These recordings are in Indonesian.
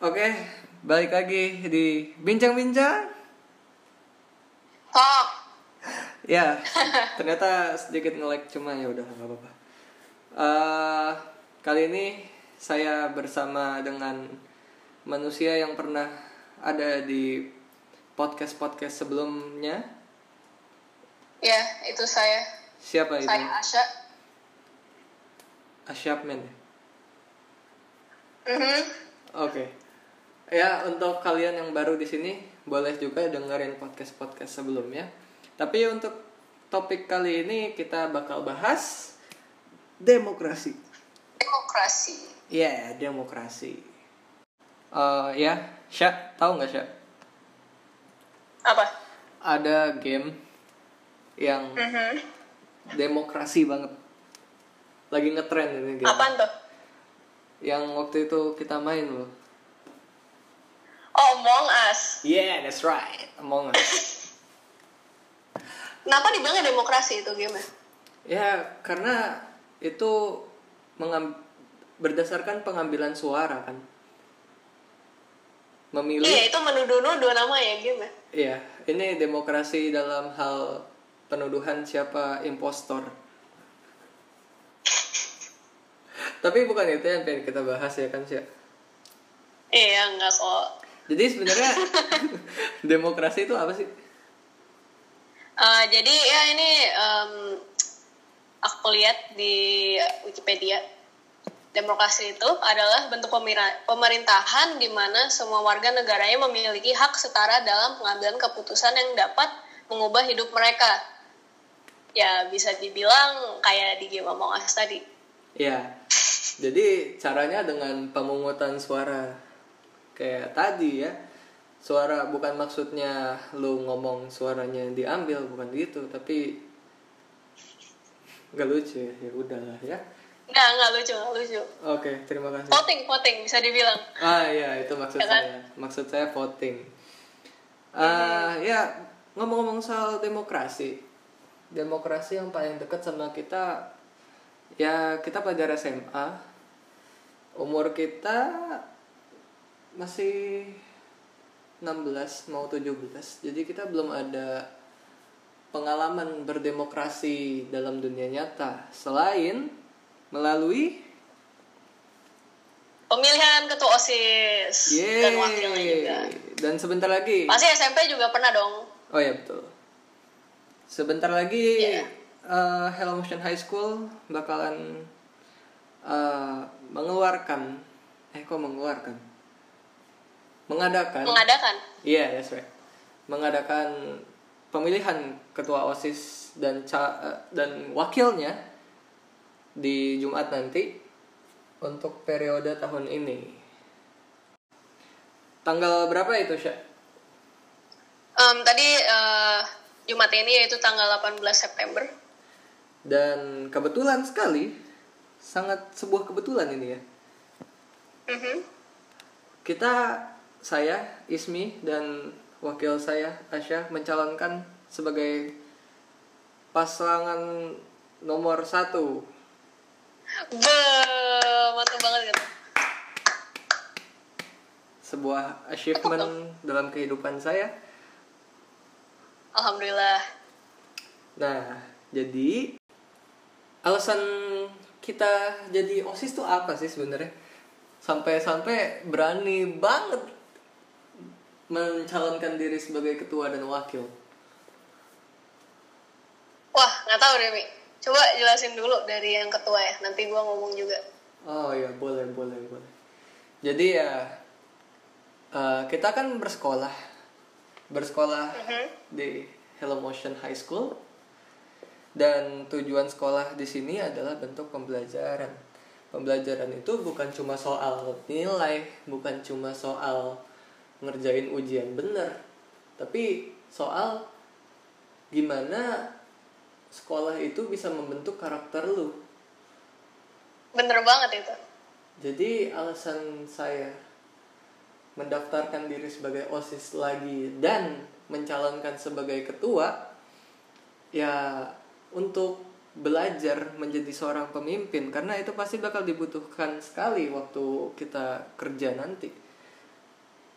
Oke, balik lagi di bincang-bincang. Kok, Ya, ternyata sedikit nge-lag cuma ya udah nggak apa-apa. Eh, kali ini saya bersama dengan manusia yang pernah ada di podcast-podcast sebelumnya. ya itu saya. Siapa itu? Saya Asya. Asyapmen. ya? Mhm. Oke. Ya, untuk kalian yang baru di sini boleh juga dengerin podcast-podcast sebelumnya. Tapi untuk topik kali ini kita bakal bahas demokrasi. Demokrasi. Ya, demokrasi. Eh ya, Syak, tahu nggak Syak? Apa? Ada game yang Mhm. demokrasi banget. Lagi ngetrend ini game. Apaan tuh? Yang waktu itu kita main loh. Oh, Among Us. Yeah, that's right. Among Us. Kenapa dibilangnya demokrasi itu game Ya, karena itu mengam- berdasarkan pengambilan suara kan. Memilih. Iya, itu menuduh-nuduh nama ya game Iya, ini demokrasi dalam hal penuduhan siapa impostor. Tapi bukan itu yang pengen kita bahas ya kan sih. Iya, enggak kok. Jadi sebenarnya demokrasi itu apa sih? Eh, jadi ya ini em, aku lihat di Wikipedia demokrasi itu adalah bentuk pemerintahan di mana semua warga negaranya memiliki hak setara dalam pengambilan keputusan yang dapat mengubah hidup mereka. Ya bisa dibilang kayak di game Among Us tadi. Ya, jadi caranya dengan pemungutan suara kayak tadi ya. Suara bukan maksudnya lu ngomong suaranya diambil bukan gitu, tapi nggak lucu ya. Ya udahlah ya. Nggak, nggak lucu, nggak lucu. Oke, terima kasih. Voting, voting bisa dibilang. Ah iya, itu maksud Ya kan? saya. Maksud saya voting. Ah ya, ngomong-ngomong soal demokrasi. Demokrasi yang paling dekat sama kita ya kita pelajar SMA. Umur kita masih 16 mau 17. Jadi kita belum ada pengalaman berdemokrasi dalam dunia nyata selain melalui Pemilihan ketua OSIS dan wakilnya juga. Yeay. Dan sebentar lagi. Pasti SMP juga pernah dong. Oh ya betul. Sebentar lagi Iya. eh, Hello Motion High School bakalan eh, mengeluarkan eh kok mengeluarkan? Mengadakan. Mengadakan. Iya, that's right. Mengadakan pemilihan ketua OSIS dan ca- eh, dan wakilnya di Jumat nanti untuk periode tahun ini. Tanggal berapa itu, Syah? Em, tadi eh, Jumat ini yaitu tanggal 18 September. Dan kebetulan sekali, sangat sebuah kebetulan ini ya. Mhm. Kita, saya, Ismi, dan wakil saya, Asya, mencalonkan sebagai pasangan nomor satu. Be, mantap banget gitu. Sebuah achievement dalam kehidupan saya. Alhamdulillah. Nah, jadi alasan kita jadi OSIS tuh apa sih sebenarnya? Sampai-sampai berani banget mencalonkan diri sebagai ketua dan wakil. Wah, nggak tahu deh, Mi. Coba jelasin dulu dari yang ketua ya. Nanti gua ngomong juga. Oh ya, boleh, boleh, boleh. Jadi ya eh, kita kan bersekolah. Bersekolah Mhm. di Hello Motion High School. Dan tujuan sekolah di sini adalah bentuk pembelajaran. Pembelajaran itu bukan cuma soal nilai, bukan cuma soal ngerjain ujian bener, tapi soal gimana sekolah itu bisa membentuk karakter lu. Bener banget itu. Jadi alasan saya mendaftarkan diri sebagai OSIS lagi dan mencalonkan sebagai ketua ya untuk belajar menjadi seorang pemimpin karena itu pasti bakal dibutuhkan sekali waktu kita kerja nanti.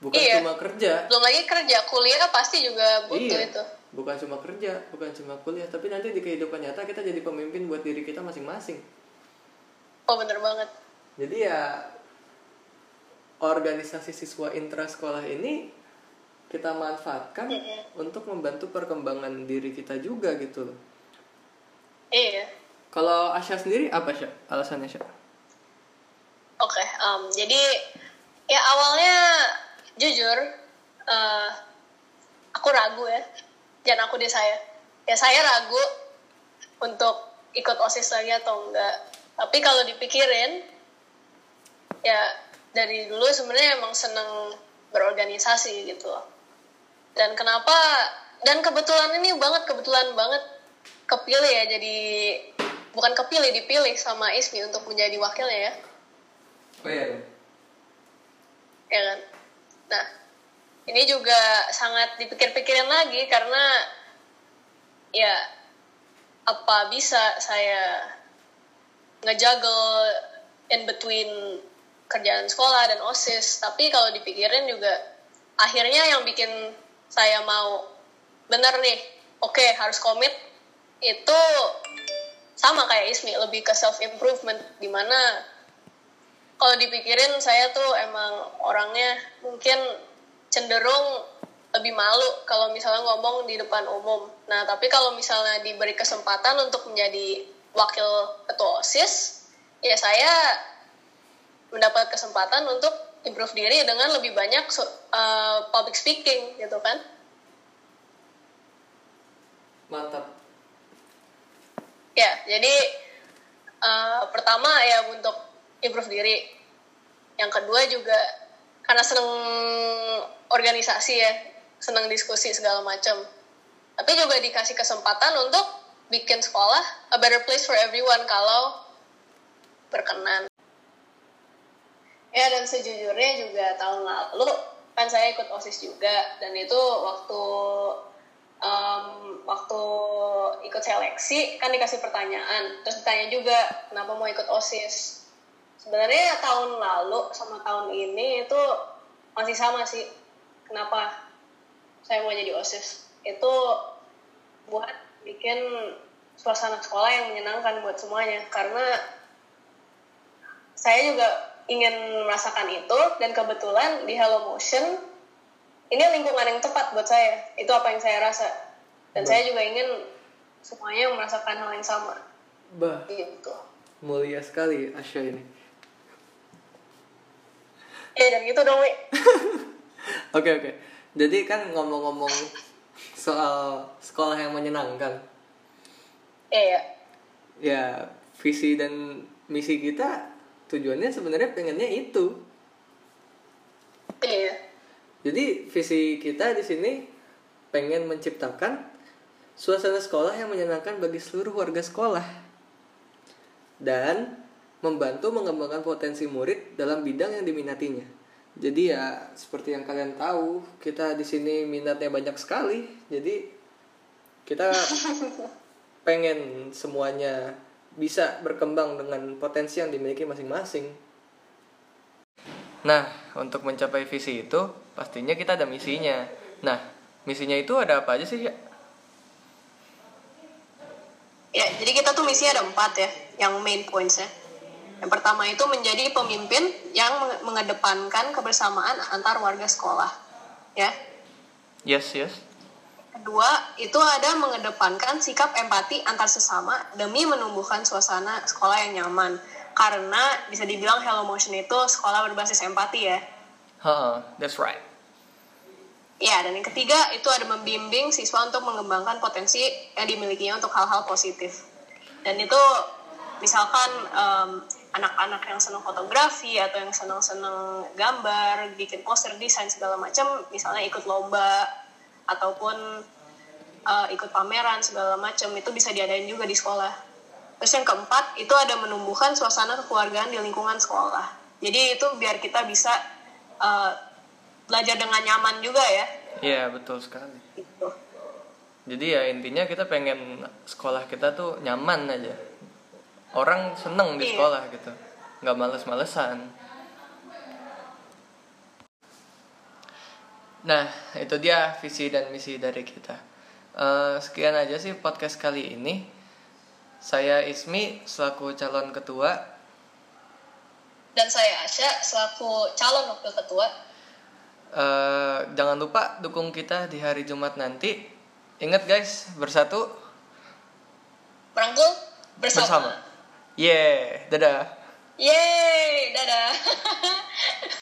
Bukan Iya. cuma kerja. Belum lagi kerja kuliah pasti juga butuh iya. itu. Bukan cuma kerja bukan cuma kuliah tapi nanti di kehidupan nyata kita jadi pemimpin buat diri kita masing-masing. Oh bener banget. Jadi ya organisasi siswa intra sekolah ini kita manfaatkan Mm-mm. untuk membantu perkembangan diri kita juga gitu loh. Iya. Kalau Asya sendiri apa sih alasannya Asya Oke, em, jadi ya awalnya jujur eh, aku ragu ya, jangan aku deh saya. Ya saya ragu untuk ikut osis lagi atau enggak. Tapi kalau dipikirin, ya dari dulu sebenarnya emang seneng berorganisasi gitu loh. Dan kenapa? Dan kebetulan ini banget kebetulan banget kepilih ya jadi bukan kepilih dipilih sama Ismi untuk menjadi wakilnya ya oh iya ya kan nah ini juga sangat dipikir-pikirin lagi karena ya apa bisa saya ngejuggle in between kerjaan sekolah dan osis. Tapi kalau dipikirin juga akhirnya yang bikin saya mau bener nih oke harus komit itu sama kayak Ismi lebih ke self improvement di mana kalau dipikirin saya tuh emang orangnya mungkin cenderung lebih malu kalau misalnya ngomong di depan umum. Nah, tapi kalau misalnya diberi kesempatan untuk menjadi wakil ketua OSIS, ya saya mendapat kesempatan untuk improve diri dengan lebih banyak uh, public speaking gitu kan. mantap Ya, jadi uh, pertama ya untuk improve diri. Yang kedua juga karena seneng organisasi ya, seneng diskusi segala macam. Tapi juga dikasih kesempatan untuk bikin sekolah a better place for everyone kalau berkenan. Ya dan sejujurnya juga tahun lalu kan saya ikut osis juga dan itu waktu em, waktu ikut seleksi kan dikasih pertanyaan terus ditanya juga kenapa mau ikut osis sebenarnya tahun lalu sama tahun ini itu masih sama sih. Kenapa saya mau jadi osis? Itu buat bikin suasana sekolah yang menyenangkan buat semuanya. Karena saya juga ingin merasakan itu dan kebetulan di Hello Motion ini lingkungan yang tepat buat saya. Itu apa yang saya rasa. Dan Bah. saya juga ingin semuanya merasakan hal yang sama. Bah. Gitu. Mulia sekali Asya ini ya dan gitu dong oke oke. Jadi kan ngomong-ngomong soal sekolah yang menyenangkan. Ya ya ya visi dan misi kita tujuannya sebenarnya pengennya itu. Iya. Jadi visi kita di sini pengen menciptakan suasana sekolah yang menyenangkan bagi seluruh warga sekolah. Dan membantu mengembangkan potensi murid dalam bidang yang diminatinya. Jadi ya seperti yang kalian tahu, kita di sini minatnya banyak sekali. Jadi kita pengen semuanya bisa berkembang dengan potensi yang dimiliki masing-masing. Nah, untuk mencapai visi itu pastinya kita ada misinya. Nah, misinya itu ada apa aja sih ya? Ya, jadi kita tuh misinya ada empat ya, yang main points ya. Yang pertama itu menjadi pemimpin yang menge- mengedepankan kebersamaan antar warga sekolah. Ya. Yes, yes. Kedua, itu ada mengedepankan sikap empati antar sesama demi menumbuhkan suasana sekolah yang nyaman. Karena bisa dibilang Hello Motion itu sekolah berbasis empati ya. Huh, that's right. Ya, dan yang ketiga itu ada membimbing siswa untuk mengembangkan potensi yang dimilikinya untuk hal-hal positif. Dan itu misalkan em, anak-anak yang senang fotografi atau yang senang-senang gambar, bikin poster, desain segala macam, misalnya ikut lomba ataupun eh, ikut pameran segala macam itu bisa diadain juga di sekolah. Terus yang keempat itu ada menumbuhkan suasana kekeluargaan di lingkungan sekolah. Jadi itu biar kita bisa eh, belajar dengan nyaman juga ya. Iya, betul sekali. Gitu. Jadi ya intinya kita pengen sekolah kita tuh nyaman aja. Orang seneng di Iya. sekolah gitu. Nggak males-malesan. Nah, itu dia visi dan misi dari kita. Eh, sekian aja sih podcast kali ini. Saya Ismi selaku calon ketua. Dan saya Asya selaku calon wakil ketua. Eh, jangan lupa dukung kita di hari Jumat nanti. Ingat guys, bersatu Merangkul bersama. bersama. Yeah, dadah. Yeay, dadah.